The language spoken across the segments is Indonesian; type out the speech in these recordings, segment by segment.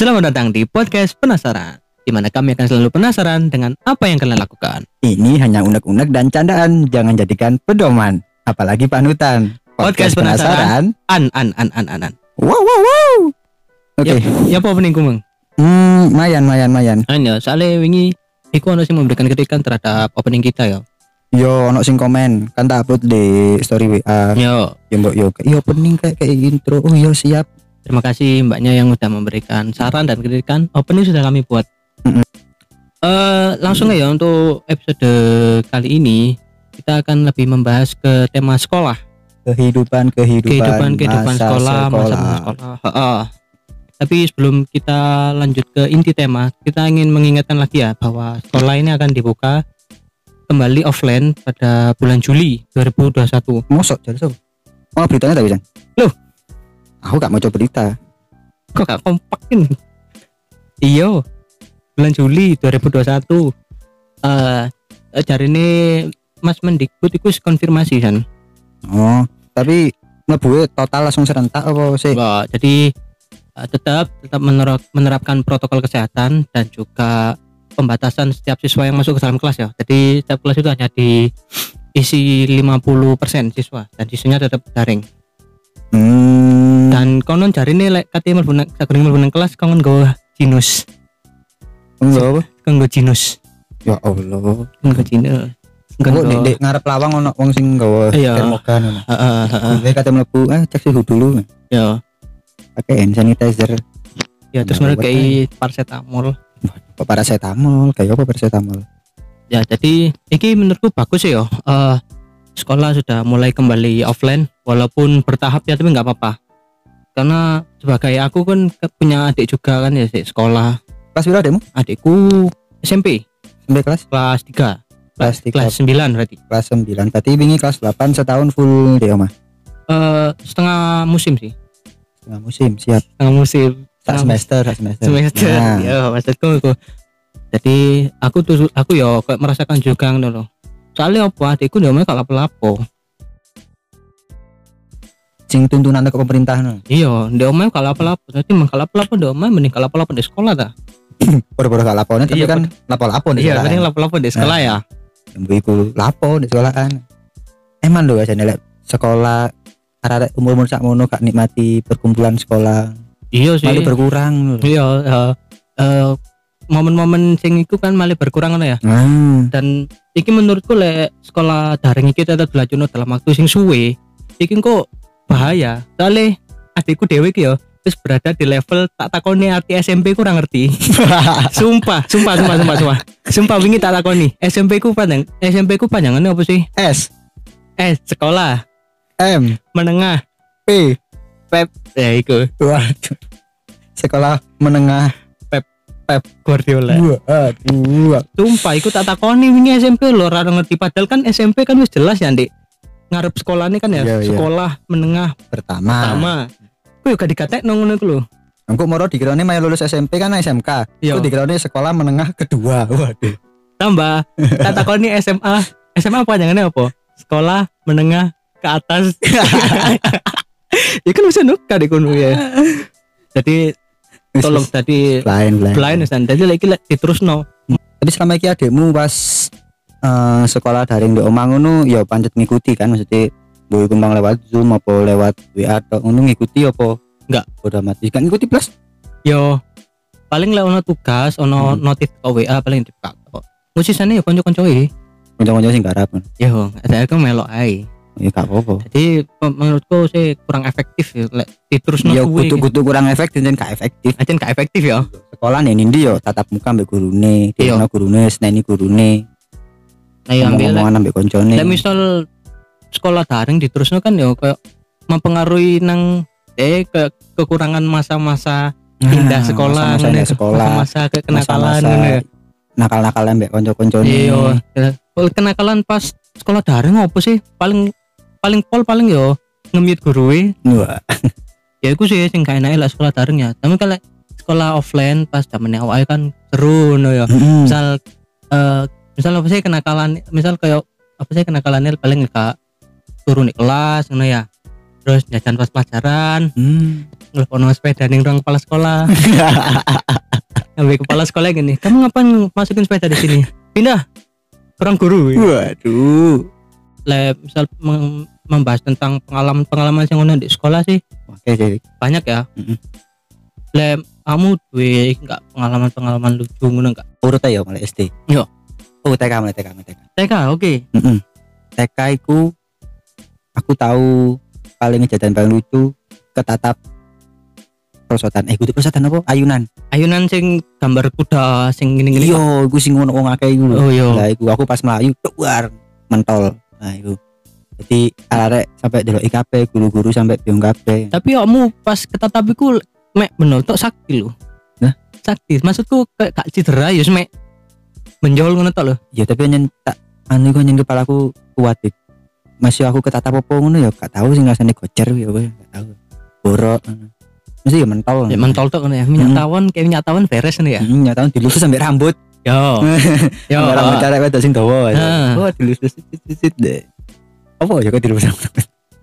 Selamat datang di podcast Penasaran, di mana kami akan selalu penasaran dengan apa yang kalian lakukan. Ini hanya unek-unek dan candaan, jangan jadikan pedoman, apalagi panutan. Podcast penasaran. An, an, an, an, an, an. Wow, wow, wow. Oke. Ya, ya apa opening kumeng? Hmm, mayan, mayan, mayan. Hanya soalnya wingi Iku ono sing memberikan kritikan terhadap opening kita ya. Yo, ono sing komen, kan tak upload di story WA. Yo, Yo, mbok yo, yo opening kayak kayak intro. Oh, yo siap. Terima kasih mbaknya yang sudah memberikan saran dan kritikan. Opening sudah kami buat. Eh, langsung aja untuk episode kali ini kita akan lebih membahas ke tema sekolah. Kehidupan, kehidupan, kehidupan kehidupan masa sekolah, masa masa sekolah. Heeh. Tapi sebelum kita lanjut ke inti tema, kita ingin mengingatkan lagi ya bahwa sekolah ini akan dibuka kembali offline pada bulan Juli 2021. Mosok jadi so. Oh, beritanya tak bisa. Loh. Aku gak mau coba berita. Kok gak kompak ini? Iya, bulan Juli 2021. Eh, uh, cari ini Mas Mendikbud itu konfirmasi kan. Oh, tapi mlebu total langsung serentak apa sih? Jadi uh, tetap tetap menerap, menerapkan protokol kesehatan dan juga pembatasan setiap siswa yang masuk ke dalam kelas ya. Jadi setiap kelas itu hanya diisi 50% siswa dan siswanya tetap daring. Hmm. Dan konon cari ini lek katanya mlebu nang sakring mlebu nang kelas kongon gawa jinus. enggak apa? Kanggo jinus. Ya Allah. Kanggo jinus. Kok di, di ngarep lawang ono wong sing gawa Iya. termogan ngono. Heeh, heeh. Nek kate mlebu, eh cek suhu dulu. Ya, Pakai hand sanitizer. ya terus mereka kayak paracetamol. Apa paracetamol? Kayak apa paracetamol? Ya, jadi ini menurutku bagus ya. Eh sekolah sudah mulai kembali offline walaupun bertahap ya tapi nggak apa-apa. Karena sebagai aku kan punya adik juga kan ya sekolah. Kelas piro adekmu? Adikku SMP Sampai kelas kelas 3 kelas 3 kelas 9 berarti. kelas 9. Berarti wingi kelas 8 setahun full di omah. Eh setengah musim sih. Setengah musim, siap. Setengah musim. Setengah semester, sak semester. semester Nah, ya maksudku itu jadi aku tuh aku ya merasakan juga loh soalnya apa adikku dia mau kalau pelapo sing tuntunan ke pemerintah no. iya dia mau kalau pelapo jadi mah kalau pelapo dia mau mending kalau pelapo di sekolah ta Boro-boro gak lapone tapi Iya, kan lapo-lapo di iya mending lapo-lapo di sekolah ya Yang iku lapo di sekolahan. Emang lho aja nek sekolah arek umur-umur sak mono gak nikmati perkumpulan sekolah. iya sih Malah berkurang iya eh, eh, momen-momen sing iku kan malah berkurang ya Hmm. dan iki menurutku lek sekolah daring iki tetap belajar dalam waktu sing suwe iki kok bahaya. Soalnya adikku dewe iki ya terus berada di level tak takoni arti SMP kurang ngerti. Sumpah sumpah sumpah sumpah sumpah. Sumpah wingi tak takoni. SMP ku panjang SMP ku panjangannya apa sih? S. Eh sekolah. M. Menengah. P. Pep. Ya iku. Waduh. Sekolah menengah. Pep Guardiola. Waduh. sumpah iku tak takoni wingi SMP lho ora ngerti. Padahal kan SMP kan wis jelas ya Dik ngarep sekolah ini kan ya Iya, iya. sekolah menengah Pertama. pertama Kuwi gak dikatekno ngono iku lho. Engko moro dikirane main lulus SMP kan SMK. Iya. Engko dikirane sekolah menengah kedua. Waduh. Tambah tak takoni SMA. SMA apa jangannya apa? Sekolah menengah ke atas. ya kan bisa nuka di kono ya. Jadi tolong tadi lain lain. san. Jadi lagi lek diterusno. Tapi selama iki adekmu pas eh, sekolah daring di omah ngono ya pancet ngikuti kan maksudnya boy kembang lewat Zoom apa lewat WA atau ngono ngikuti apa Enggak. udah mati kan ngikuti plus Yo paling lek ono tugas, ono Hmm. notif ke WA paling dibuka. Musisane ya kanca-kanca e. kanca-kanca sing garap Yo, saya kan melok ae. ya gak apa-apa Jadi menurutku sih kurang efektif ya lek diterusno ya suwe. kutu-kutu kurang efektif dan gak efektif Aja gak efektif ya. sekolah nih nindi yo tatap muka mbek gurune Iya. dia gurune seneni gurune Nah, ya ambil ngomong-ngomongan mbek koncone Lek misal sekolah daring diterusno kan ya kayak mempengaruhi nang eh ke kekurangan masa-masa pindah sekolah, Nah, masa-masa ngono indah ya. sekolah masa-masa ke kenakalan ya. nakal-nakalan mbek konco-koncone Iya, ya. Kenakalan pas sekolah daring apa sih? Paling paling pol paling yo nge-mute guru Wah, Ya iku sih sing gak enak lah sekolah daring ya. Tapi kalau sekolah offline pas zamannya awal kan seru no ya. Misal eh misal apa sih kenakalan misal kayak apa sih kenakalannya paling gak turun di kelas ngono ya. terus jajan pas pelajaran Hmm. ngelepon sepeda ning ruang kepala sekolah sampai kepala sekolah gini kamu ngapain masukin sepeda di sini pindah kurang guru Waduh. le misal mem- membahas tentang pengalaman pengalaman yang ono di sekolah sih Oke, jadi banyak ya Mm-mm. le kamu duwe nggak pengalaman pengalaman lucu ngono nggak urut aja mulai SD. Yo. Oh, TK mulai TK, mulai TK. TK oke Mm-mm. TK iku aku tahu paling kejadian paling lucu ketatap perosotan. Eh, kudu perosotan apa? Ayunan. ayunan sing gambar kuda sing gini gini Iya, iku sing ngono wong akeh iku oh iya Lah iku aku pas melayu keluar mentol. Nah, iku. Jadi arek sampai delok IKP, guru-guru sampai bingung kabeh. tapi kamu pas ketatap iku mek bener tok sakti lho Hah? sakti maksudku kayak gak cedera ya mek menjol ngono tok lho Ya tapi nyen tak anu iku nyen kepalaku kuat Dik. Masih aku ketatap apa ngono ya gak tahu sing rasane gocer ya weh, gak tahu. Borok. Mesti ya mentol. ya mentol tok ngono ya minyak Hmm. tawon kayak minyak tawon beres nih ya Hmm, nyata dilus sampai rambut. yo yo rambut arek wedok sing dawa. Oh, dilus sit deh. Apa ya kok dilus rambut?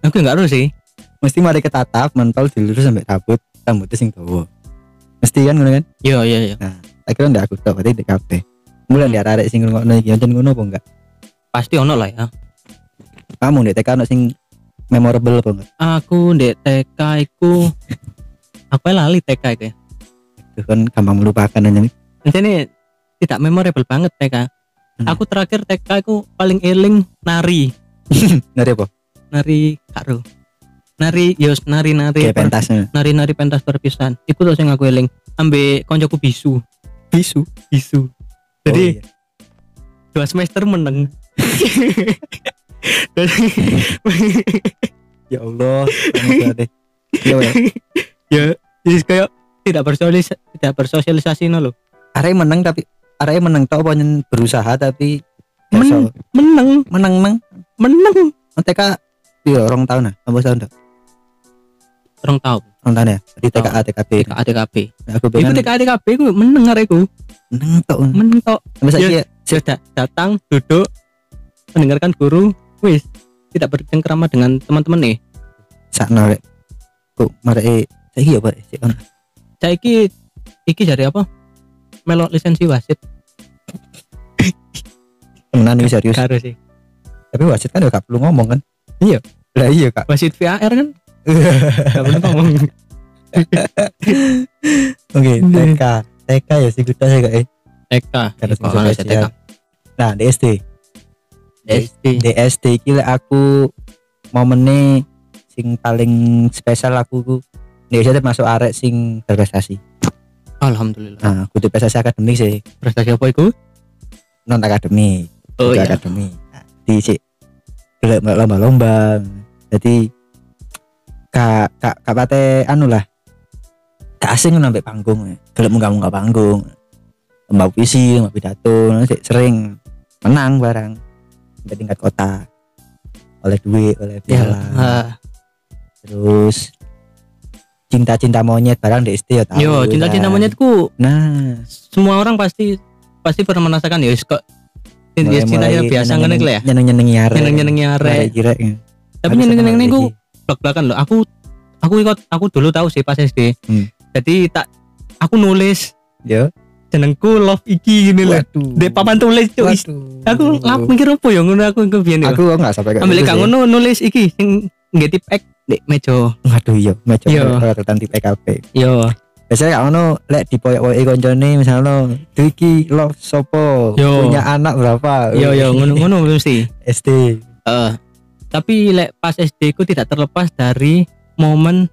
aku nggak tahu sih Mesti mari ketatap mentol dilus sampai rambut rambutnya sing dawa. Mesti kan ngono kan? yo yo yo Tak kira ndak aku tok, berarti kabeh. Mulai ndi arek sing ngono iki jan ngono apa enggak? pasti ono lah ya Kamu ndek TK ono sing memorable apa enggak? aku di TK iku aku lali TK iku ya Itu kan gampang melupakan aja nih. ini tidak memorable banget TK Hmm. aku terakhir TK aku paling eling nari Nari apa? nari karo nari yos nari nari Kayak pentasnya. nari nari pentas perpisahan iku tuh sing aku eling ambe koncoku bisu Bisu. bisu Oh, jadi iya. dua semester meneng ya Allah. Ya ya jadi kayak tidak bersosialisasi tidak bersosialisasi no lo Arek menang tapi arek menang tok apa nyen berusaha tapi Men- meneng menang menang. meneng TK iya orang tahun nah, apa tahun tok? orang tahu Orang tahun ya. Di TKA TKB. TK ADKP Aku iku pengen TK ADKP ku meneng areku menang tok. meneng tok Sampai saiki ya. sudah datang duduk mendengarkan guru wis tidak bercengkrama dengan teman-teman nih sakno rek. Kok marek saiki ya, Pak? Sik ono. saiki iki dari apa melok lisensi wasit Temenan iki serius. karo sih Tapi wasit kan ya gak perlu ngomong kan? Iya. Lah iya, Kak. wasit VAR kan gak perlu ngomong Oke, TK. TK ya sih kita sih kayak. TK spesial. TK Nah, di SD. SD Di SD iki lek aku momennya sing paling spesial aku ku di SD masuk arek sing berprestasi. Alhamdulillah Nah, kudu prestasi akademik sih, prestasi apa itu non akademik. oh iya akademik. Nah, di melok lomba-lomba. Jadi kak kak kak pate anu lah. Gak asing nambah panggung. Gelek munggah-munggah panggung. Lomba puisi, lomba pidato, sering menang barang sampai tingkat kota. Oleh duit, oleh ya piala. ah. Terus cinta-cinta monyet barang di SD ya tahu. yo cinta-cinta kan. monyetku Nah, semua orang pasti pasti pernah merasakan ya kok cinta cinta biasa kan ya Nyeneng-nyenengi arek. nyeneng-nyenengi arek kira tapi nyeneng-nyeneng niku blak-blakan loh aku aku ikut aku dulu tahu sih pas SD Hmm. Jadi tak aku nulis Yo. jenengku love iki gini Waduh. di papan tulis cuy aku lap mikir apa ya ngono aku biyen yo Aku enggak sampai kayak ambil gitu kang ngono nulis iki sing nggih tip ek di meja Waduh iya, Yo. rata di PKP. yo Biasanya kalau ngono lek dipoyok-poyoki koncone misalnya Diki lo sopo Yo. punya anak berapa? yo yo ngono ngono mesti SD. Eh, tapi lek pas SD ku tidak terlepas dari momen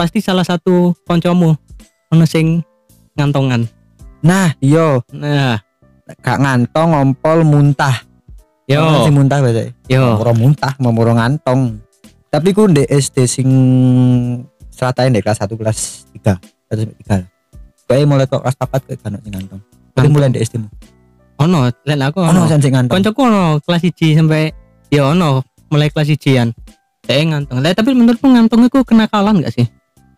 pasti salah satu koncomu ono sing ngantongan. Nah, yo Nah, gak ngantong ngompol muntah. Ono yo sing muntah biasa. yo Moro muntah, moro ngantong. Tapi ku ndek SD sing seratain ndek kelas 1 kelas 3 1 sampai 3 lah. Kayak mulai kok kelas 4 kayak kan sing ngantong. Tapi mulai ndek SD mu. ono lek aku Ono ono. sing ngantong. Koncoku ono kelas 1 sampai yo ono mulai kelas 1-an. Saya ngantong. Lah tapi menurutmu ngantong itu kenakalan gak sih?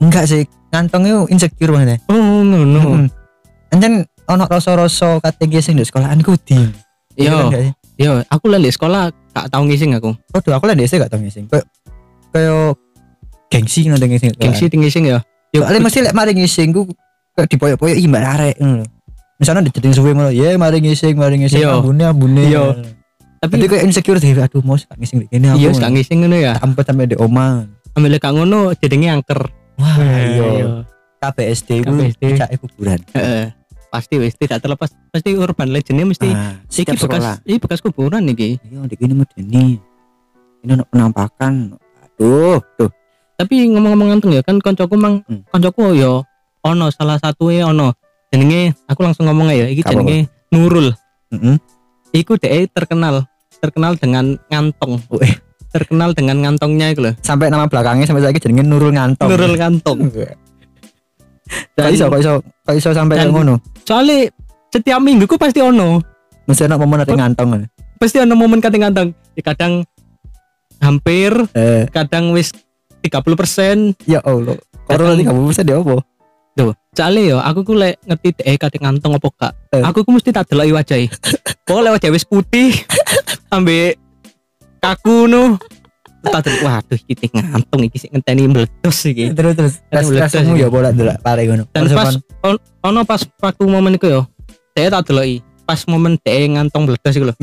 Enggak sih, ngantong itu insecure banget. Oh, no no. Heeh. Anjen ono rasa-rasa kategori sing di sekolahanku di. Yo, yo, aku di sekolah gak tau ngising aku. Waduh, aku lah di SD gak tau ngising. Kayak kayak gengsi nanti ngising gengsi tinggi sing ya yo soalnya mesti lek mari ngising ku kayak dipoyok-poyok iki mbak arek ngono misalnya dijeding suwe ngono ya mari ngising mari ngising ambune ambune Iya. tapi kayak insecure deh aduh mau gak ngising ini aku iya gak ngising ngono ya sampai sampai di oma ambil gak ngono jadinya angker wah iya Iya. KBSD ku KBSD. cak kuburan Heeh. pasti wis tidak terlepas pasti urban legendnya mesti ah, iki bekas iki bekas kuburan iki iya di ini medeni ini ono penampakan aduh tuh tapi ngomong-ngomong nganteng ya kan koncoku mang Hmm. koncoku yo ono salah satu ono jenenge aku langsung ngomong ya iki jenenge Nurul Heeh. iku dhek terkenal terkenal dengan ngantong. Terkenal dengan ngantongnya itu loh. Sampai nama belakangnya sampai saya jenenge Nurul Ngantong. Nurul ngantong. Kok iso kok iso kok iso sampai dan- ngono. soalnya setiap minggu ku pasti ono. Mesti ono momen ada ngantong. Pasti ono momen kate ngantong. Ya, kadang hampir eh. kadang wis 30% ya Allah. Corona puluh persen dia apa? Tuh, soalnya yo aku ku lek ngerti dhek kate ngantong apa gak. Eh. Aku ku mesti tak deloki wajahe. Pokoknya wajah wis putih ambek kaku no. Tak delok waduh iki teh ngantong iki sik ngenteni meledos iki. terus terus tesmu iki. ya bola dulu pare ngono Dan Terus pas on- ono pas waktu momen iku yo, dhek tak deloki. Pas momen dhek ngantong meledos iku lho.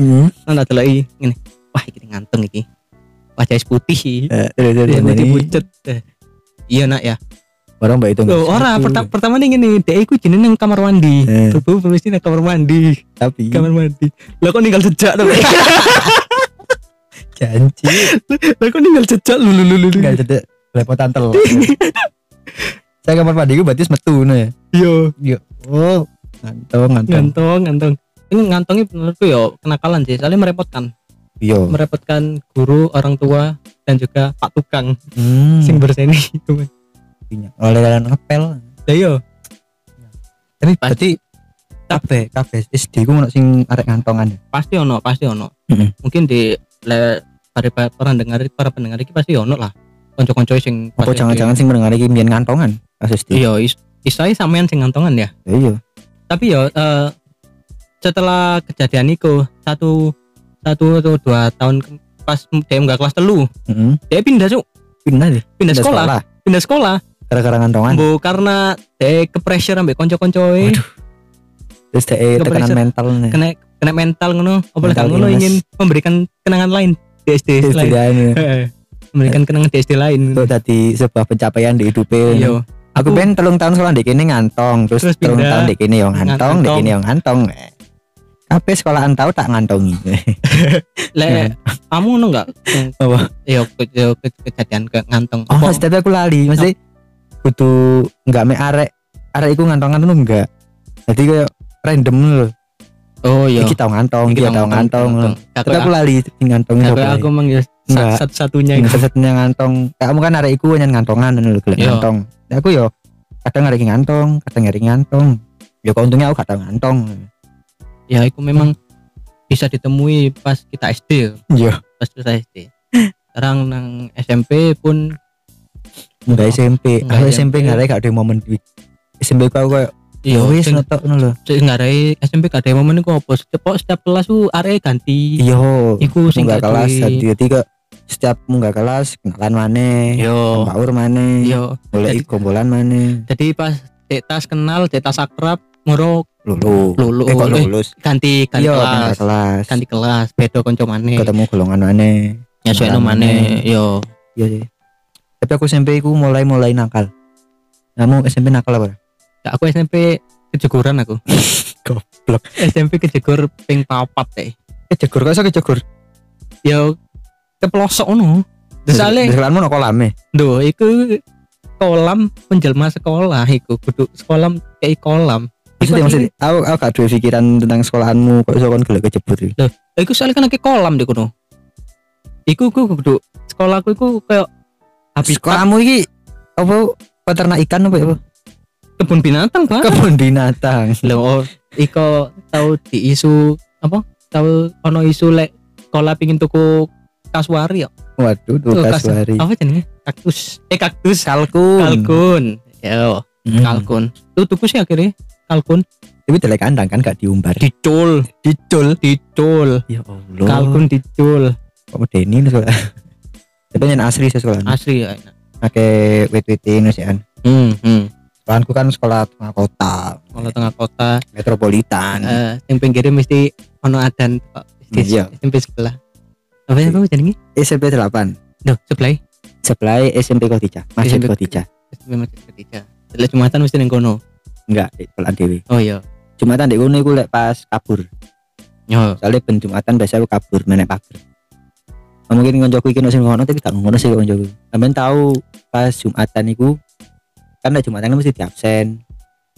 Nang tak deloki ngene. Wah iki ngantong iki. Wajah putih. Eh, terus terus ini pucet. Eh, Iya nak ya. orang mbak itu Loh, ora pertama pertama nih gini, dhek iku jenenge nang kamar mandi. Eh. Tubuh mesti nang kamar mandi. tapi kamar mandi lah kok ninggal jejak tuh janji lah kok ninggal jejak? Lu lu lu lu nggak jadi lepotan telur. Saya kamar mandi gue berarti metu no ya? Yo oh ngantong ngantong. Ngantong ngantong. Ini ngantongnya menurutku yo kenakalan sih soalnya merepotkan. Yo merepotkan guru orang tua dan juga pak tukang. Hmm. sing berseni oleh kalian ngepel. Lah yo tapi berarti kabeh kabeh. SD ku ono sing arek ngantongan ya? Pasti ono pasti ono. Mungkin di le para para pendengar para pendengar ini pasti ono lah. Konco-konco sing apa jangan-jangan sing mendengar iki mbiyen ngantongan pas SD iya is isai sampean sing ngantongan ya? Ya iya. Tapi yo eh, setelah kejadian itu satu satu atau dua tahun pas dia nggak kelas telu Heeh. dia pindah cuk. Pindah deh pindah sekolah. pindah sekolah. Gara-gara ngantongan? Bu karena dia ke pressure ambek konco-konco e. Terus Nggak tekanan mental kena kena mental ngono. Apa Mental ngono ingin memberikan kenangan lain di SD lain Istilahnya Heeh. memberikan kenangan di SD lain. Itu tadi sebuah pencapaian di hidupnya iya. Aku ben telung tahun sekolah di kini ngantong terus, Terus telung tahun di kini yang ngantong di kini yang ngantong. Kabeh sekolahan tahu tak ngantongi. Le kamu ngono enggak Apa? iya ke- ke- ke- kejadian ke ngantong. Oh Apa? tapi aku lali mesti kudu enggak me arek. Arek iku ngantongan tuh enggak jadi kayak random loh oh iya. Iki tau ngantong iki tau ngantong Gak tapi aku lali ngantong aku aku mang ya Enggak. satu-satunya sing satunya ngantong. Kamu kan arek iku nyen ngantongan ngono lho Iya. ngantong. Aku yo kadang arek ngantong kadang arek ngantong. Yo kok untungnya aku gak tau ngantong. Ya itu memang bisa ditemui pas kita SD ya, iya. Pas kita SD sekarang nang SMP pun enggak SMP aku SMP. Ada gak ada momen SMP ku aku kayak iya ya wis ngetok ngono lho. sing nggak ada SMP gak ada momen iku apa. Setiap setiap kelas tuh area ganti. Iya iku sing gak kelas jadi ke setiap munggah kelas kenalan maneh yo baur maneh yo boleh Jadi- gombolan maneh. Jadi pas cek tas kenal cek tas akrab moro lulu. Lulu. Eh eh, lulus? ganti ganti iya kelas. kelas. Ganti kelas beda konco maneh. Ketemu golongan maneh. Ya soalnya maneh. yo iya. Sih tapi aku SMP ku mulai mulai nakal. Kamu SMP nakal apa aku SMP kejeguran aku. Goblok. SMP kejegur ping papat deh kejegur kok iso kejegur? Ya kepelosok ono terus di ale sekolahmu no kolam e Duh, iku kolam penjelma sekolah iku. Kudu sekolah kayak kolam. Iku maksudnya maksudnya aku aku gak duwe pikiran tentang sekolahanmu kok iso kon gelek kejebur iki? Iku soalnya kan kayak kolam di kono. Iku ku kudu sekolahku iku kayak habitat sekolahmu iki apa peternak ikan apa apa kebun binatang, Pak. kebun binatang Lho, oh, iko tahu di isu apa? Tahu ono isu lek sekolah pingin tuku kasuari ya. waduh tuh Tuh, kas- kasuari Apa jenenge? Kaktus. Eh kaktus. kalkun Kalkun. Yo, Hmm. kalkun. Tuh tuku sih akhirnya kalkun tapi delek kandang kan gak diumbar dicul, dicul dicul. ya Allah Kalkun dicul. kok medeni nih sekolah tapi yang asli sih sekolah asli ya pakai wit-wit ini sih kan Hmm, hmm. Sekolahanku kan sekolah tengah kota Kalau tengah kota metropolitan eh yang pinggirnya mesti ono adan Pak. Di Iya. SMP sebelah. Apa yang kamu jenenge? SMP 8 Duh, sebelah. sebelah SMP Kodija Masjid SMP Kodija SMP masih ketiga. Setelah Jumatan mesti ning kono. enggak sekolah dewi Oh iya. Jumatan di kono iku lek pas kabur Yo. soalnya ben Jumatan biasa aku kabur menek pager Nah, mungkin koncoku iki ngono tapi gak ngono sih koncoku sampean tahu pas Jumatan iku kan lek Jumatan kan mesti di absen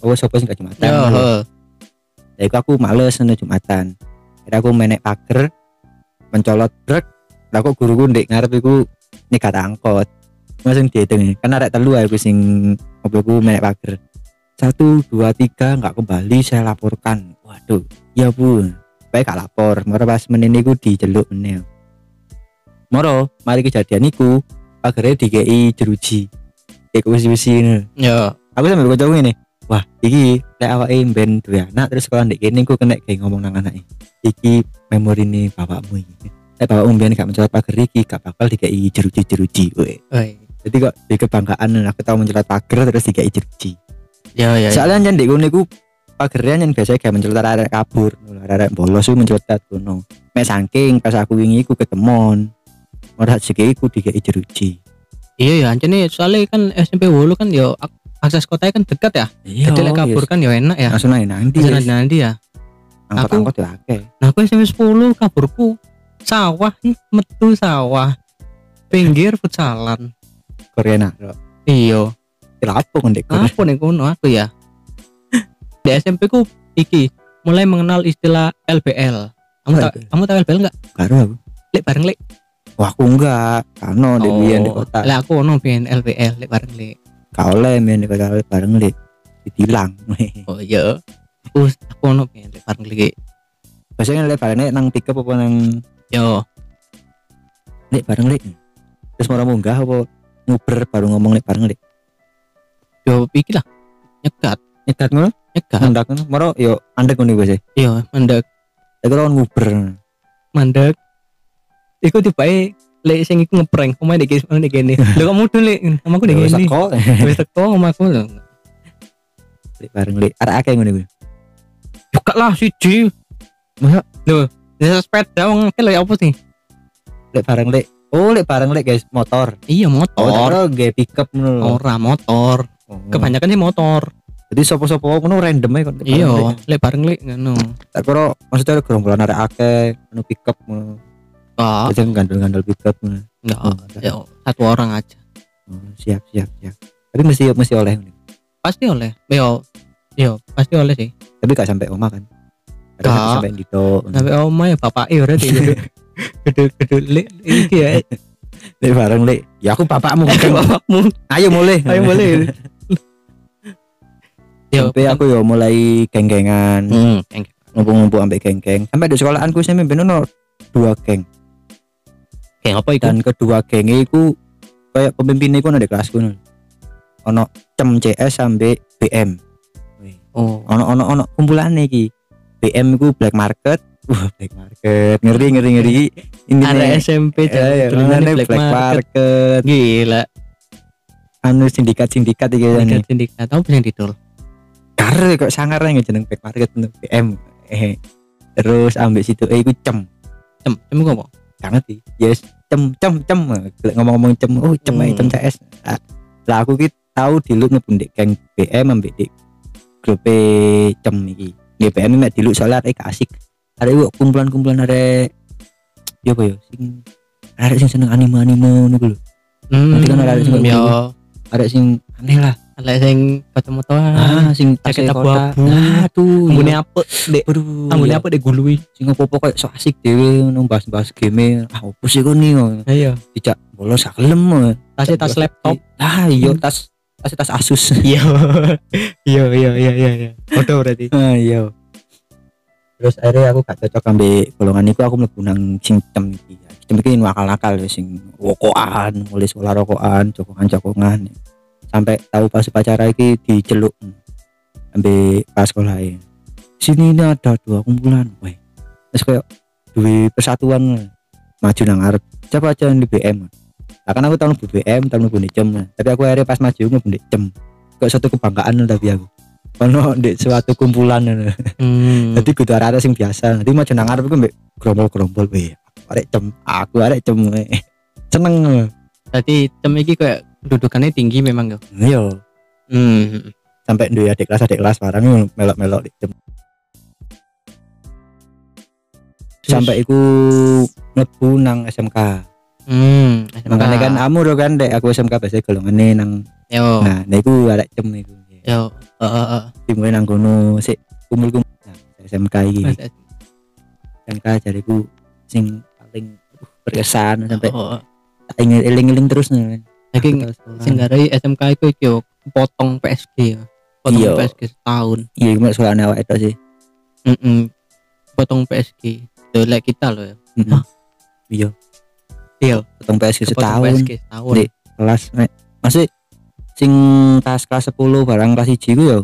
oh sopo sing gak Jumatan ya iku aku males nang Jumatan. Akhirnya aku menek pager mencolot brek lah kok guruku ndek ngarep iku nyegat angkot. Langsung dihitung kan arek telu aku sing ngobrolku menek pager. Satu dua tiga nggak kembali saya laporkan. Waduh ya pun baik gak lapor. Moro pas menit iku diceluk meneh moro mari kejadian iku pagernya dikei jeruji kayak wisi-wisi ngono. Yo. aku sampe kocok ini wah iki lek awake ben duwe anak terus sekolah ndek kene ku kena kayak ngomong nang anake. Iki memori nih bapakmu iki. Lek bapakmu ben gak mencolot pager iki gak bakal dikei jeruji-jeruji kowe jadi kok di kebanggaan aku tahu mencolot pager terus dikei jeruji. Yo yo. soalnya kan ndek kono iku pagernya yang biasanya kayak mencolot arek kabur arek bolos ku mencolot kono. Mek saking pas aku wingi iku ketemon ora segi iku dikei jeruji Iya ya, anjene soalnya kan SMP Wulu kan yo ak- akses kotanya kan dekat ya. iya Jadi lek kabur kan yo enak ya. langsung aja nanti Bisa nanti ya. angkot-angkot ya akeh Nah, aku SMP 10 kaburku sawah, metu sawah. Pinggir futsalan. Korea Iya. Kira apa kan dek Apa nih kono aku ya? Di SMP ku iki mulai mengenal istilah LBL. Kamu tahu LBL? kamu tahu LBL enggak? Karo aku Lek bareng lek. Wah aku enggak. Kano di biyen di kota. Lek aku ono biyen LBL lek bareng lek. Kau oleh biyen di kota bareng li Ditilang. Oh iya. Aku aku ono biyen lek bareng lek. Biasanya lek bareng nang pick up apa nang Yo, Lek bareng li Terus mau munggah apa Nguber baru ngomong lek bareng li yo iki lah. Nyegat, Nyegat ngono? Nyegat. Ngendak ngono. Moro yo andek ngono biasa. Iya, mandek, Tapi kalau nguber mandek. Iku tibae lek sing iku ngeprank, omae dek kene kene. Lho kok mudun lek, omaku dek Yo kene. seko Wis teko omaku lho. Lek bareng li Arek akeh ngono iku Buka lah siji. Masa? Lho, ya sepeda wong akeh ya apa sih? Lek bareng li Oh lek bareng li guys motor Iya Oh motor. motor gak pick up ngono. Ora motor. Oh. Kebanyakan sih motor. Jadi sopo-sopo ngono random aja Iya, lek bareng lek ngono. Tak kira maksudnya ada gerombolan arek akeh ngono pick up ngono Ah, Jadi gandel-gandel pick up ngono enggak. Oh, Ya, satu orang aja. Oh, siap siap siap tapi mesti mesti oleh. Pasti oleh. Yo, yo, pasti oleh sih. tapi gak sampai oma kan Gak. Sampai di do Sampai oma ya bapak e berarti gede. Gede lek iki ya. Lek bareng lek ya aku bapakmu kan Bapakmu. ayo mulai Ayo. Yo, sampai aku yo mulai geng-gengan Hmm, yang ngumpul-ngumpul sampai geng-geng sampai di sekolahanku bener ono dua geng kayak apa itu? dan kedua geng itu kayak pemimpinnya itu ada di kelasku nih ono cem CS sampai BM Oh, ono ono ono kumpulan iki. BM ku black market. Wah black market. Ngeri ngeri ngeri. Ini ada nih. SMP Eh, ya, tulisannya black, market. Gila. anu sindikat sindikat iki Sindikat nih sindikat. Apa yang didol? kare kok sangar nggak jeneng black market bener BM eh. Terus ambil situ eh iku cem. Cem, cem kok gak ngerti. Yes cem cem cem. Lek ngomong-ngomong cem oh cem ae, cem Hmm. CS Ah, lah aku ki tahu dulu ngepundek geng BM ambek di grup cem iki. Nggih, BM mek dulu soalnya arek asik. Arek kumpulan-kumpulan arek ya apa ya sing arek sing seneng anime-anime niku lho. Hmm, Nanti kan ada sing kayak yo, arek sing aneh lah ada sing foto-fotoan. ah sing jaket abu-abu. ah tuh Ambune iya. apa? Dek, aduh ambune iya. apa dek gului. sing apa-apa kayak so asik dhewe ngono bahas-bahas game ah opo sih kok nih Iya. dijak bolos gak gelem Tasnya tas laptop. ah iya tas tas tas Asus Iya. Iya, iya, iya, iya, iya. Foto berarti. ah iya terus akhirnya aku gak cocok ambil golongan itu aku mlebu nang sing cem iki cem iki nakal-nakal ya sing rokokan mulai sekolah rokokan cokongan-cokongan sampai tahu pas upacara iki diceluk ambil pas sekolah ya. sini ini ada dua kumpulan weh terus kayak dua persatuan maju nang arep siapa aja yang di BM Lah kan aku tahun BBM, tahun mlebu jam. Tapi aku akhirnya pas maju ndek jam. Kok suatu kebanggaan tapi aku. Ono ndek suatu kumpulan. Hmm. Dadi kudu arek sing biasa. Nanti maju nang ngarep iku mbek grombol-grombol weh. Aku arek jam, aku arek weh. Seneng. Berarti tem iki kayak kedudukannya tinggi memang yo. Iya. Hmm. Sampai duwe adik kelas adik kelas barang melok-melok di. Sampai iku mlebu nang SMK. Hmm. Makanya kan amur kan dek aku SMK biasa golongane nang yo nah, nah iku arek jam iku. yo eh eh, eh. Dimulai nang kono sik kumpul-kumpul nah, SMK iki. SMK jariku sing paling berkesan sampai oh. tak ingin eling-eling terus nih. Lagi Aku tahu sekolah. sing garai SMK iki yo potong PSG ya. Potong Iya. PSG setahun. Iya, cuma soalnya awak itu sih. Mm Potong PSG. Tuh like kita loh ya. Iya, Iya. potong PSG Potong setahun. PSG setahun. Di kelas nek masih sing pas kelas 10 barang kelas 1 ku yo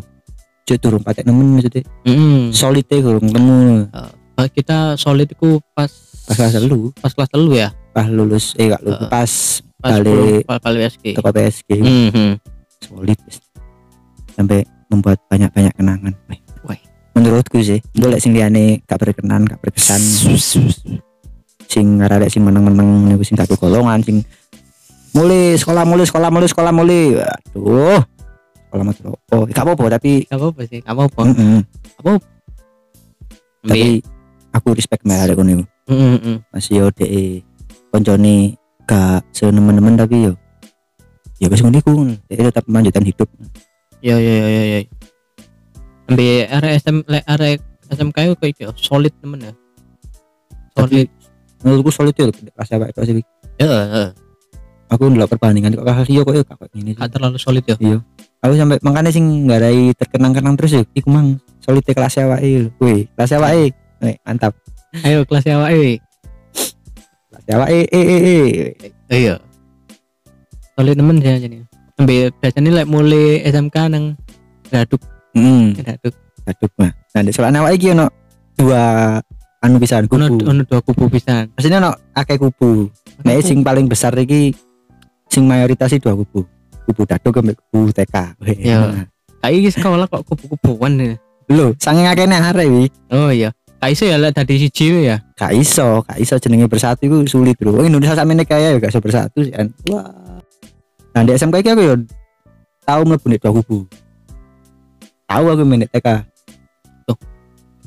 cek turun patek nemen maksudnya Mm solid e kurang temu kita solid iku pas pas kelas telu pas kelas telu ya. pas lulus eh gak lulus Heeh. pas Pas Balik. 10 pas balik PSG. ke PSG Mhm. solid wis. sampai membuat banyak-banyak kenangan Wih. Wih. menurutku sih boleh sing liyane gak berkenan gak berkesan sing arek sing meneng-meneng niku sing gak golongan sing mulai sekolah mulai sekolah mulai sekolah mulai aduh sekolah mati oh gak apa-apa tapi Gak apa-apa sih, gak apa-apa. mm-mm. Tapi, tapi aku respect sama arek kono iku. mm masih yo de koncone gak senemen-nemen tapi yo ya wis ngono iku dia tetap melanjutkan hidup ya ya ya ya ya. Ambil area SM area SMK itu kayak solid temen ya. Solid. menurutku solid yo kelas apa itu sih Ya, ya. aku ndelok perbandingan kok kelas yo kok yo gini sih. Gak terlalu solid ya. aku sampai makanya sing ngarai terkenang-kenang terus yo iku mang solid kelas awake wih kelas awake mantap Ayo kelas ya kelas awake eh eh eh Iya. Solid temen sih jadi. Ambil biasanya like mulai SMK nang gaduk hmm gaduk. aduk mah nah di soalnya awake iki ono dua anu pisan Ono kubu ono dua kubu pisan. maksudnya ono akeh kubu Nah, sing paling besar iki sing mayoritas itu dua kubu. Kubu daduk ke kubu TK. Iya. nah. Kayak sekolah kok kubu-kubuan ya. Lho, sange akehne arek wi. Oh iya. Kayak iso ya lek tadi siji ya. Gak iso, gak iso jenenge bersatu iku sulit, Bro. Oh, Indonesia sampe kaya ya gak iso bersatu sih. kan. Wah. Nah, di SMK iki aku yo tahu mlebu nek dua kubu. Tahu aku di TK.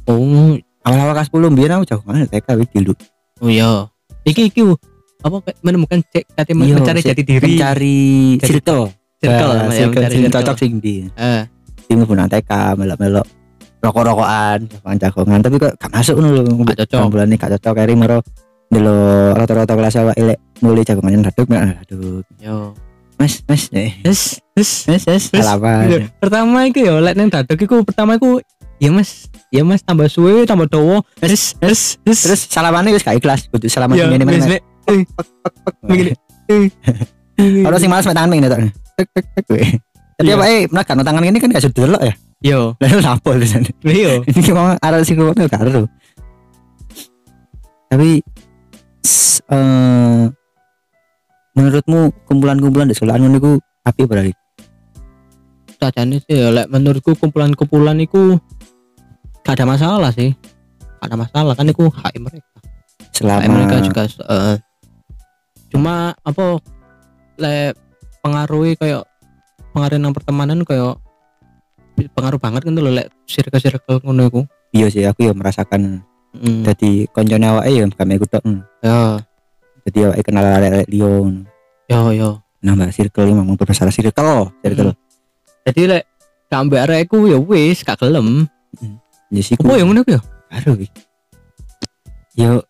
Oh, Awal-awal kelas 10 biyen aku jauh banget TK wi dulu. oh iya. Iki iki apa kayak menemukan cek kate Iya, mencari jati diri. Mencari circle. circle Nah, namanya, circle mencari sing circle. cocok sing di. Eh, Sing mlebu nang TK melok-melok rokok-rokokan, jagongan tapi kok gak masuk ngono lho. Gak cocok. bulan ini gak cocok kari mero delo rata-rata kelas awak elek mulai jagongan raduk nah aduh yo. mas mas eh Yes, yes. mas mas salaman Iya, Pertama iku yo lek nang dadok iku pertama iku ya Mas, ya Mas tambah suwe tambah dawa. Yes, yes, yes. terus salamannya wis gak ikhlas kudu salaman ya, sing ngene. Eh, begini. Ora sing males mek tangan ming tok. Tapi Iya. apa eh menakan tangan ini kan gak sudah delok ya. Yo, Lalu lapo tulisan. yo. Ini cuma arah sing kuwi karo. Tapi eh menurutmu kumpulan-kumpulan di sekolahan ngono iku api berarti Sajane sih ya lek menurutku kumpulan-kumpulan iku gak ada masalah sih. Gak ada masalah kan iku hak mereka. Hak selama mereka juga eh, cuma apa lek pengaruhi kayak pengaruh nang pertemanan kayak pengaruh banget kan tuh lek circle-circle ngono iku. iya sih aku ya merasakan Mm. jadi koncone awake ya kami ikut tok Hmm. Ya, jadi awake kenal arek-arek ngono. yo yo. nambah circle memang memperbesar circle circle Jadi lek gak ambek arekku ya wis gak gelem. ya sih Apa yang ngono ya? aduh yo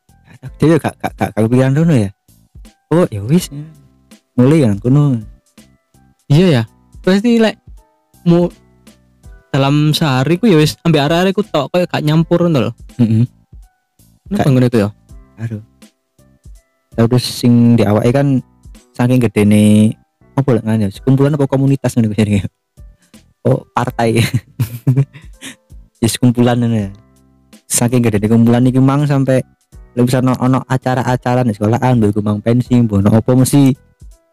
dia gak gak gak gak kepikiran dulu ya oh ya wis mulai kan kuno Iya ya. Pasti lek mau dalam sehari ku ya wis ambek arek-arekku tok kayak gak nyampur ngono lho. Heeh. Ngono iku ya? aduh. Terus sing di awake kan saking gede nih apa lah nganya kumpulan apa komunitas nih jadi oh partai. Ya kumpulan nih saking gede nih kumpulan iki mang sampai lebih sana ono acara-acara nih sekolahan gue mang pensi bono apa mesti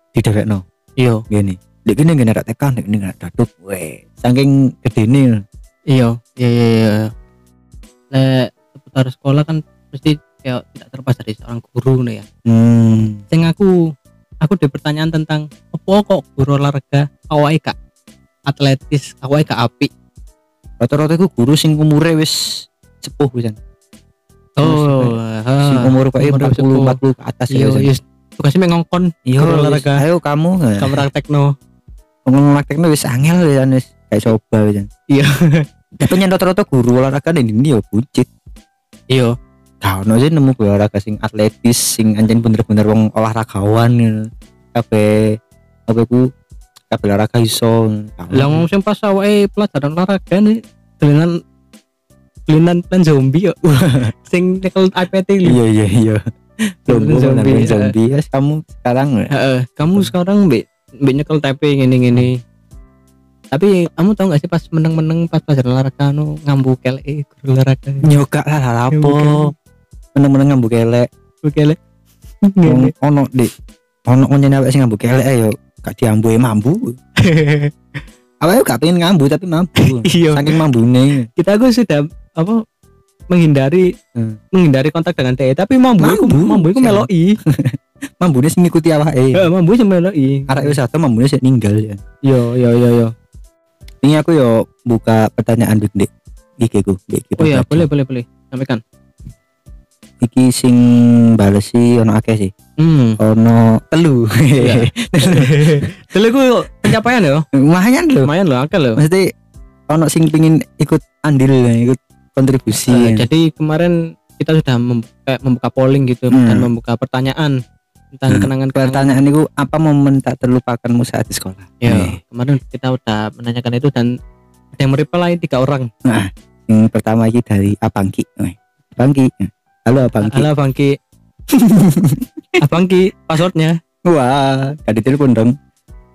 di no iya. Gini dek gini gini rak tekan dek gini rak daduk weh saking gede nih iya iya iya iya. Le seputar sekolah kan pasti kayak tidak terlepas dari seorang guru nih ya. Hmm. Sing aku aku ada pertanyaan tentang apa kok guru olahraga awake kak atletis awake kak api rata-rata iku guru sing umure wis sepuh wisan. Oh sing umur kok umur 40 sepuh. 40 ke atas iya ya iya. Tugasnya mengongkon iya wis, olahraga. ayo kamu. Kamu tekno ngomong prakteknya wis angel ya wis kayak coba wisan Iya. tapi yang rata-rata guru olahraga di ini ya buncit iya Kau no sih nemu olahraga sing atletis sing anjen bener-bener wong olahragawan gitu. Kabeh ku kabeh olahraga iso. lah ngomong sing pas awake pelajaran olahraga nih dolanan dolanan plan zombie yo sing nyekel iPad ini Iya iya iya. Zombie, Zombie zombie eh. Yes, kamu sekarang ya. Heeh, kamu sekarang mbak mbak nyekel tapping ini gini tapi kamu tahu gak sih pas meneng-meneng pas pelajaran olahraga nu ngambu kele guru olahraga nyoka lah lapo. Meneng-meneng ngambuk elek. ngambu kele ono di ono nyen awake sing ngambuk elek ayo gak diambu mambu. Awake gak pengen ngambu tapi mambu. iya Saking mambune. kita gue sudah apa menghindari Hmm. menghindari kontak dengan dia tapi mambu Mambu. mambu iku meloi Mambune sing ngikuti awake. Heeh, mambu sing meloi Arek wis satu mambune sik ninggal ya. yo yo yo yo Ini aku yo buka pertanyaan Big Dik. Iki ku, iki oh iya boleh boleh boleh sampaikan Iki sing balesi ono akeh sih. hmm Ono telu. Iya. dulu gue pencapaian ya Lumayan lho. lumayan loh akal loh Mesti ono sing pingin ikut andil ikut kontribusi. Eh, jadi kemarin kita sudah mem- kayak membuka polling gitu Hmm. dan membuka pertanyaan tentang Hmm. kenangan-kenangan Pertanyaan itu apa momen tak terlupakanmu saat di sekolah? ya Nih, kemarin kita udah menanyakan itu dan ada yang mereply tiga orang yang pertama iki dari Abangki. Abangki. Halo Abangki. halo Bangki Abangki passwordnya Wah, gak ditelepon dong.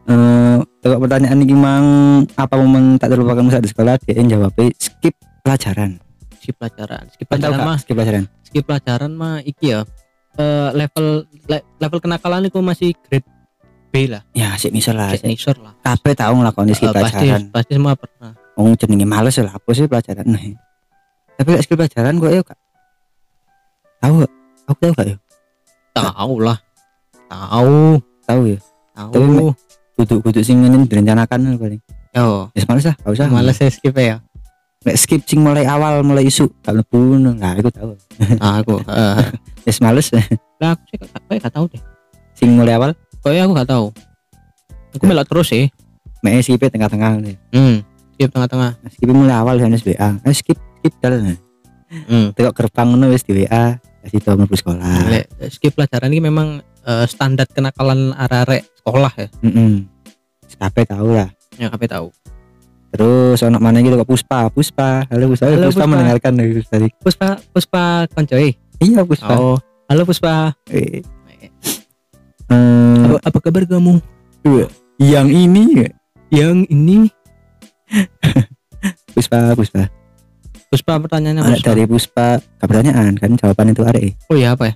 Eh, tengok pertanyaan ini mang apa momen tak terlupakanmu saat di sekolah? Dia yang jawabnya skip pelajaran. skip pelajaran skip pelajaran mah skip pelajaran? skip pelajaran mah iki ya eh, level le- level kenakalan itu masih grade B lah Ya, sik misal lah. sik. nisor lah Kabeh tahu nglakoni skip Eh, pasti pelajaran. pasti semua pernah Wong jenenge males lah apa sih pelajaran. Nah, Tapi lek skip pelajaran kok ya kak. Tahu? Aku tahu gak ya? tahu lah tahu Tahu ya. Tapi tahu me- Kudu-kudu sing ngene direncanakan paling. yo Ya males lah, gak usah. males saya skip ya Lek skip sing mulai awal mulai isu gak mlebu nah aku tahu. nah, aku eh, Wis males lah aku sih gak, kayak gak tahu deh sing mulai awal Kayaknya aku gak tahu. Aku Ya. melok terus sih. mek skip tengah-tengah nih. Hmm. Skip tengah-tengah. Nah, skip mulai awal ya WA. Eh skip skip dal. Hmm. Tengok gerbang ngono wis di WA kasih tau mlebu sekolah. Lek, skip pelajaran ini memang eh, standar kenakalan arek sekolah ya. Heeh. Kabeh tahu lah. Ya kami tahu. Terus anak mana gitu kok Puspa, Puspa. Halo Puspa, Halo, Puspa, Puspa. mendengarkan dari tadi. Puspa Puspa Koncoy. Iya Puspa. Oh. Halo Puspa. Eh, Apa, eh, apa kabar kamu? yang ini Yang ini Puspa, Puspa. Puspa pertanyaannya Puspa. dari Puspa, gak pertanyaan kan jawaban itu arek. Oh iya apa ya?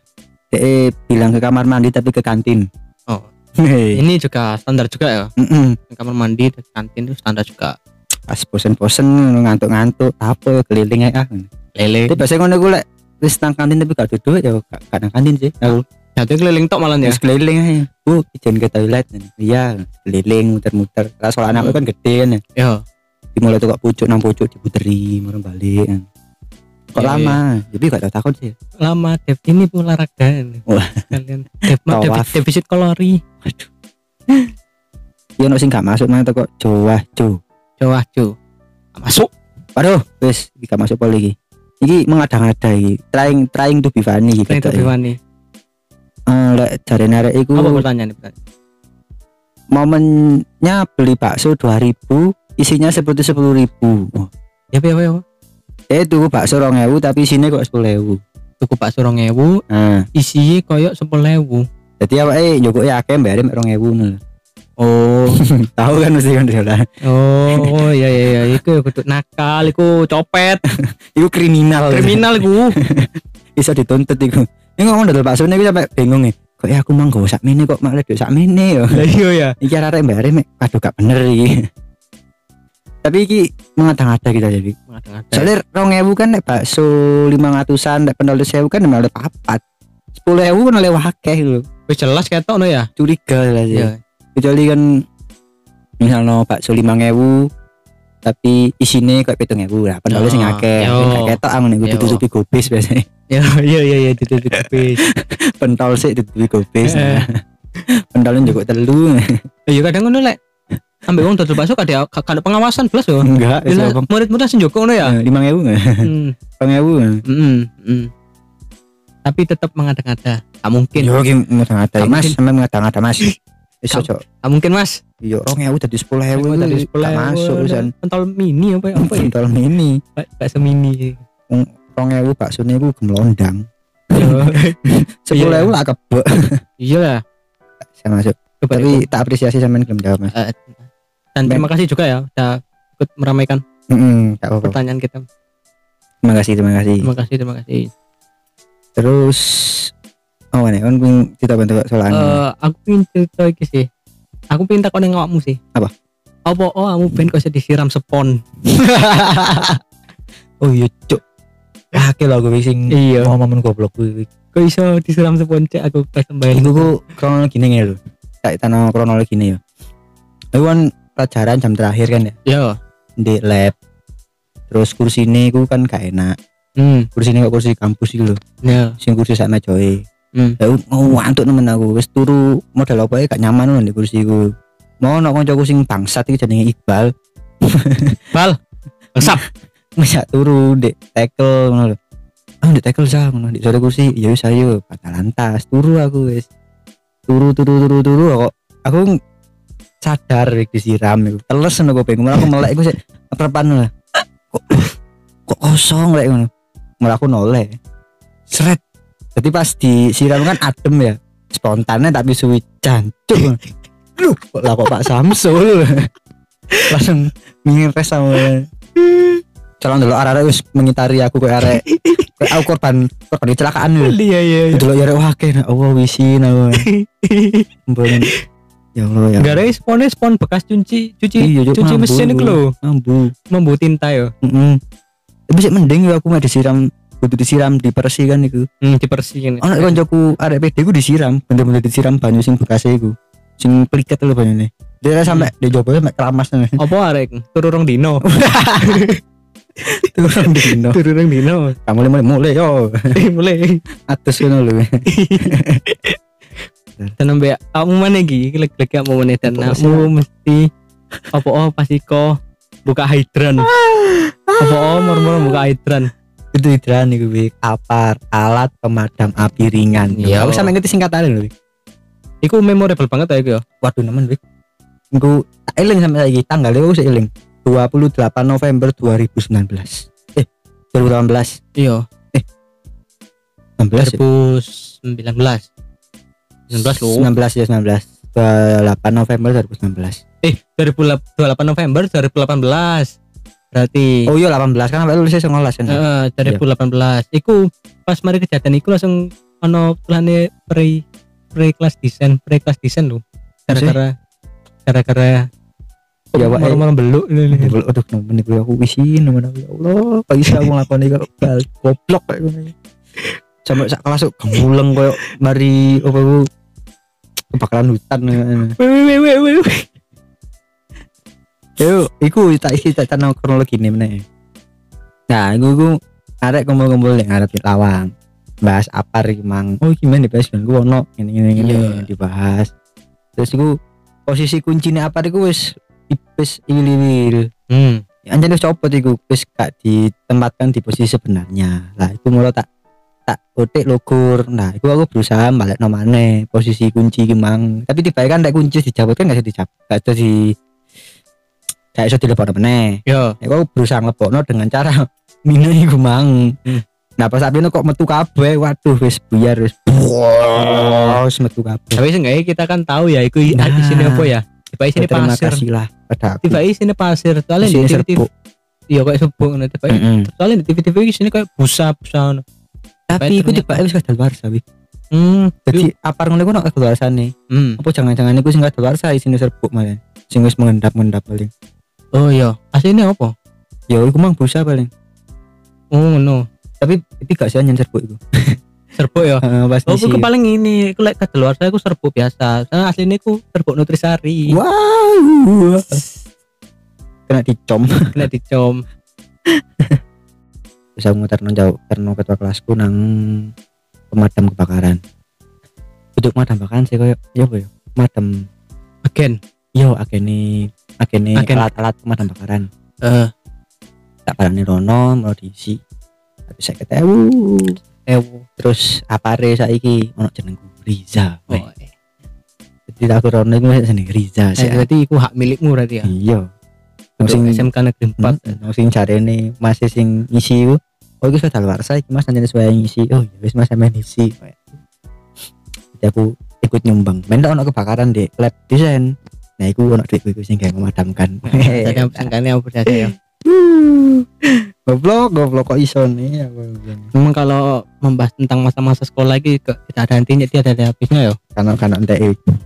Dia bilang ke kamar mandi tapi ke kantin. Oh. Ini juga standar juga ya. Mm-mm. Kamar mandi dan kantin itu standar juga. Pas bosen-bosen ngantuk-ngantuk apa keliling aja. Lele. Tapi biasanya ngono gue wis nang kantin tapi gak ada duit ya gak, gak nang kantin sih. Aku Jadi keliling tok malah ya. keliling aja. Bu, izin ke toilet. Iya, keliling muter-muter. Lah soal anakku kan gede kan. ya. Ya. Dimulai tuh kok pucuk nang pucuk diputeri, murung balik. kan. Kok Iya, lama? Jadi gak tak takut sih. Lama Dev ini pun olahraga. Kalian. Dev mah defisit, kalori. Aduh. Ya ono sing gak masuk mana tuh kok Jawa, Jo. Jawa cu. Masuk. Waduh, wis gak masuk pol iki. Mengada-ngada iki. Trying trying to be funny iki. Ini tuh ketok iki. Bimani. Eh, lek jarene arek iku Apa pertanyaan momennya beli bakso 2000 isinya seperti 10.000 ribu Ya ya ya. eh tuku bakso 2000 tapi isinya kok 10.000 Tuku bakso 2000, nah isinya koyok 10.000. jadi apa eh nyogok ya akeh bayar 2000 ngono Oh, tahu kan mesti kan dia oh, iya iya iya, iku kudu nakal, iku copet, itu kriminal. Kriminal iku. bisa dituntut iku. Ini ngomong dari bakso ini sampai bingung nih. Kok ya aku mang sak mene kok malah sak mene yo Lah iya ya. iki arek mbare mek aduh gak bener iki. Tapi iki mengada-ngada kita jadi. Mengada-ngada. soalnya rong ewu kan nek bakso lima ratusan nek pendol sewu kan malah papat. sepuluh ewu kan oleh wakeh lho. Wis jelas ketok no ya. curiga lah sih Iya. Kecuali kan misalnya bakso lima ewu tapi isine kayak pitung ewu lah pendolnya sing Oh, akeh. Sing ketok nek Yo. ditutupi gobis biasanya Ya iya iya iya ditutup bis. pentol sih ditutupi gobis Eh. pentolnya juga telu Iya kadang ngono lek. Ambek wong dodol bakso kada kada pengawasan plus yo. enggak Murid-murid sing joko ngono ya. lima ewu nggak Hmm. Mm, mm. Tapi tetap mengada-ngada. Tak mungkin. yo ki ngata-ngata Gak mas mungkin. sampe ngata-ngata mas wis Gak- cocok Tak mungkin Mas. tadi sepuluh ewu Tadi itu gak masuk pisan Pentol mini apa apa ya? pentol mini Bak- Bakso mini. rong ewu bakso ewu gemlondang Yo. sepuluh Iya. ewu lah kebek Iya lah. saya masuk Coba tapi tak apresiasi sampean belum jawab mas Eh, dan terima kasih juga ya udah ikut meramaikan Mm, gak apa-apa pertanyaan kita. terima kasih terima kasih Terima kasih, terima kasih. terus oh mana kan ping kita bantu soal. Eh, aku pengen cerita iki sih. Aku pengen takon yang awakmu sih. Apa? Apa oh kamu pengen iso disiram sepon? oh iya cuk Oke lah gue sing Iya. mau momen goblok gue Kok iso disiram sepon cek aku pas sembahyang. Iku ku kronologi nih lho. Tak tanah kronologi nih ya. Aku kan pelajaran jam terakhir kan ya Yo. di lab. Terus kursi ini ku kan gak enak. Hmm. Kursi ini kok kursi kampus gitu loh. Ya. Sing kursi sak mejoe. Hmm. Ya mau ngantuk nemen aku. Wis turu modal apa ya gak nyaman loh di kursi ku. Mau nak kancaku sing bangsat iki jenenge Iqbal. Bal. Resap. Masa turu di tackle ngono lho. Ah di tackle sah ngono di sore kursi. Ya wis ayo lantas turu aku wis. Turu turu turu turu kok aku sadar wik disiram iku. Teles ngono pengen aku melek iku sik aprepan lah. Kok kok kosong lek ngono. Malah aku noleh. Seret. Jadi pas disiram kan adem ya. Spontannya tapi suwi jancuk. Lu kok lah kok Pak Samsul. Langsung ngires sama calon dulu arek wis mengitari aku kayak arek kayak aku korban korban kecelakaan lho. Iya iya. iya. Dulu ya wah kena Allah wisin aku. Mbon. Ya Allah ya. Gak ada sponnya spon bekas cuci cuci Iya, Cuk, cuci mambu. mesin itu loh Mambu. membu tinta yo Heeh. Tapi sih mending ya aku mah disiram kudu disiram dipersi kan iku. hmm, dibersihin Ono koncoku arek PD ku disiram, bener-bener disiram banyu sing bekas iku. Sing peliket lho banyune. Dia sampai di jopo sampai keramas nih. apa arek turu rong dino Turun dino. turu rong dino Kamu mulai mulai yo. mulai Atus ngono lho. dan sampai kamu mana lagi lagi lagi kamu mana dan kamu mesti apa oh pasti kok buka hidran apa oh murmur buka hidran Itu hidran iku Wik. Apar alat pemadam api ringan. Iya. Aku sampe ngerti singkatannya lho. Wik. Iku memorable banget ya iku ya Waduh nemen Wik. Iku tak eling sampai saiki tanggalnya aku sih eling. 28 November 2019. Eh 2018. iya 19 ya? 2019 19 lo 19 ya 19 28 November 2019 eh 2028 November 2018 berarti oh iya 18 kan sampai lulusnya 19 kan Heeh, 2018. Iku pas mari kejadian iku langsung ono tulane pre pre kelas desain, pre kelas desain lho. Gara-gara gara-gara Ya, eh. mau beluk ini. Aduh, aduh, nemen iku aku wisin nemen aku ya Allah, kok bisa aku nglakoni kok bal goblok kayak ngono. Sampai sak kelas kok gemuleng koyo mari apa ku kebakaran hutan. Weh weh. weh. Yo, iku tak isi tak tanah kronologi nih meneh. Nah, iku iku arek kumpul-kumpul yang arep di lawang. Bahas apa iki mang? Oh, gimana dibahas ben ku ono ini ini ini dibahas. Terus iku posisi kuncinya apa iku wis wis ilir Hmm. Anjane wis copot iku wis gak ditempatkan di posisi sebenarnya. Lah iku mula tak tak otik logur. Nah, iku aku berusaha balik nomane posisi kunci iki mang. Tapi tiba kan nek kunci dicabut kan gak bisa dicabut. Gak bisa di gak iso dilepokno meneh. Yo, Ya aku berusaha ngelepokno dengan cara mino iku mang. Hmm. Nah pas apinya kok metu kabeh, waduh wis buyar wis. Wis metu kabeh. tapi seenggaknya kita kan tahu ya iku Nah. di sini apa ya? Tiba sini Terima pasir. kasih lah pada aku. Tiba sini pasir. Soalnya Di di TV serbuk. Iya kayak sebuk ngono tiba. Mm-mm. Soalnya di TV-TV sini kayak busa busa ngono. Tapi iku tiba wis kadal luar sawi. Hmm, Jadi apar ngono iku ono kedaluarsane. hmm. Apa jangan-jangan iku sing kadaluarsa isine serbuk malah. Sing wis mengendap-endap paling. Oh iya, aslinya apa? Ya iku mang busa paling. Oh no, Tapi itu gak sih nyen serbuk iku. serbuk ya. Heeh, pas Oh, aku paling ini, aku lek keluar saya aku serbuk biasa. Saya aslinya aku serbuk nutrisari. Wow. Kena dicom. Kena dicom. Bisa nguterno jauh terno ketua kelasku nang pemadam kebakaran. Untuk pemadam kebakaran sih koyo ya apa ya? Pemadam Again. Yo agene Agen. alat-alat pemadam kebakaran. Eh, Tak parani rono mau diisi. Tapi saya ketemu. ewo. Terus apare saiki ono jenengku Riza. Oh, eh. Jadi aku rono iku jeneng Riza. Eh, berarti itu hak milikmu berarti ya. Iya. Sing SMK Negeri 4. Wong sing jarene masih sing ngisi iku. Oh iki sudah luar saya Mas nanti sesuai ngisi. Oh ya wis Mas sampean ngisi. Jadi aku ikut nyumbang. Mendak ono kebakaran di lab desain. Nah, iku ono duitku iku sing gawe memadamkan. Jadi sangkanya apa saja ya. goblok, goblok kok iso nih aku. Memang kalau membahas tentang masa-masa sekolah lagi tidak ada hentinya, tidak ada habisnya ya. Karena karena entek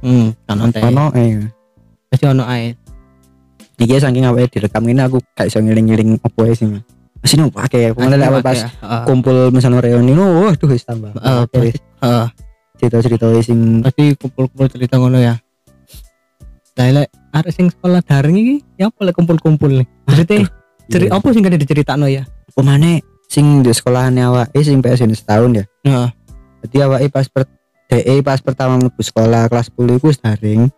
Hmm, kan onte. ono eh. Pasti ono ae. Iki saking awake direkam ini aku gak iso ngiling-ngiling opo ae sing. Masih nu pakai, pengen pakai pas ya. Heeh. kumpul misalnya reuni, oh, wis tambah. Heeh, cerita-cerita sing pasti kumpul-kumpul cerita ngono ya. Lah arek sing sekolah daring iki ya apa lek kumpul-kumpul nih. Maksudnya ceri Iya. apa sing kada diceritakno ya? pemane sing di sekolahan awake sing PSN setahun ya. Heeh. Jadi awake pas per DE pas pertama mlebu sekolah kelas 10 iku wis daring.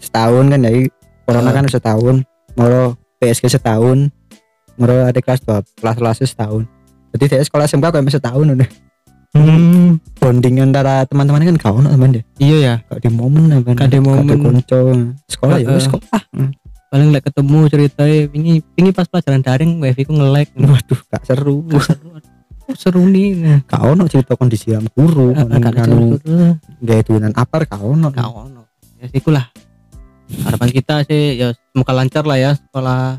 Setahun kan dari corona Ah. kan setahun, moro PSG setahun, moro ada kelas 2 kelas kelas setahun. Jadi DE sekolah SMK masih setahun udah. Hmm, Bonding antara teman-teman kan kau teman deh. iya ya. Gak di momen apa. Gak ada momen. konco. Sekolah ya sekolah. Paling lek ketemu ceritanya wingi wingi pas pelajaran daring wifi ku nge-lag. Waduh, gak seru. seru. seru nih. Nah, Kau no cerita kondisi yang guru, Gak ada anu seru. gaya tulisan apar kau no. Gak ono. Ya sih lah. Harapan kita sih ya semoga lancar lah ya sekolah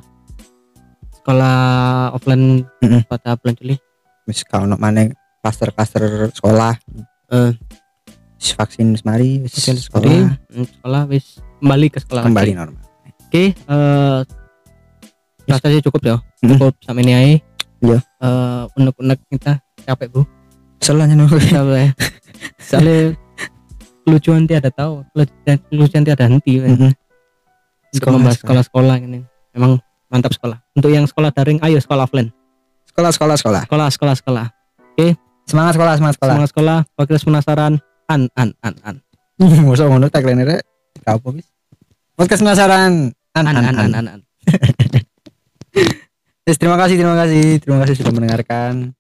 sekolah offline bulan Juli. Wis kau no mana klaster-klaster sekolah. Eh. Wis vaksin wis mari, wis Vaksin sekolah mm, sekolah wis kembali ke sekolah kembali lagi. normal. Oke, eh rasanya cukup ya. Mm. Cukup sampai ini aja. Iya. Eh unek-unek kita capek, Bu. Selanya no. Capek. ya. Soalnya lucuan tiada tahu, lucuan, lucuan tiada henti. ya. Mm-mm. Untuk Sekolah, membahas sekolah. sekolah-sekolah ini. Emang mantap sekolah. Untuk yang sekolah daring, ayo sekolah offline. Sekolah sekolah sekolah. Sekolah, sekolah, sekolah. Semangat sekolah semangat sekolah. Semangat sekolah, wakil penasaran. An, an, an, an. Masa ngono tagline rek. Gak apa wis. Podcast penasaran. An An, an an, an. an, an, an. Yes, terima kasih terima kasih terima kasih sudah mendengarkan.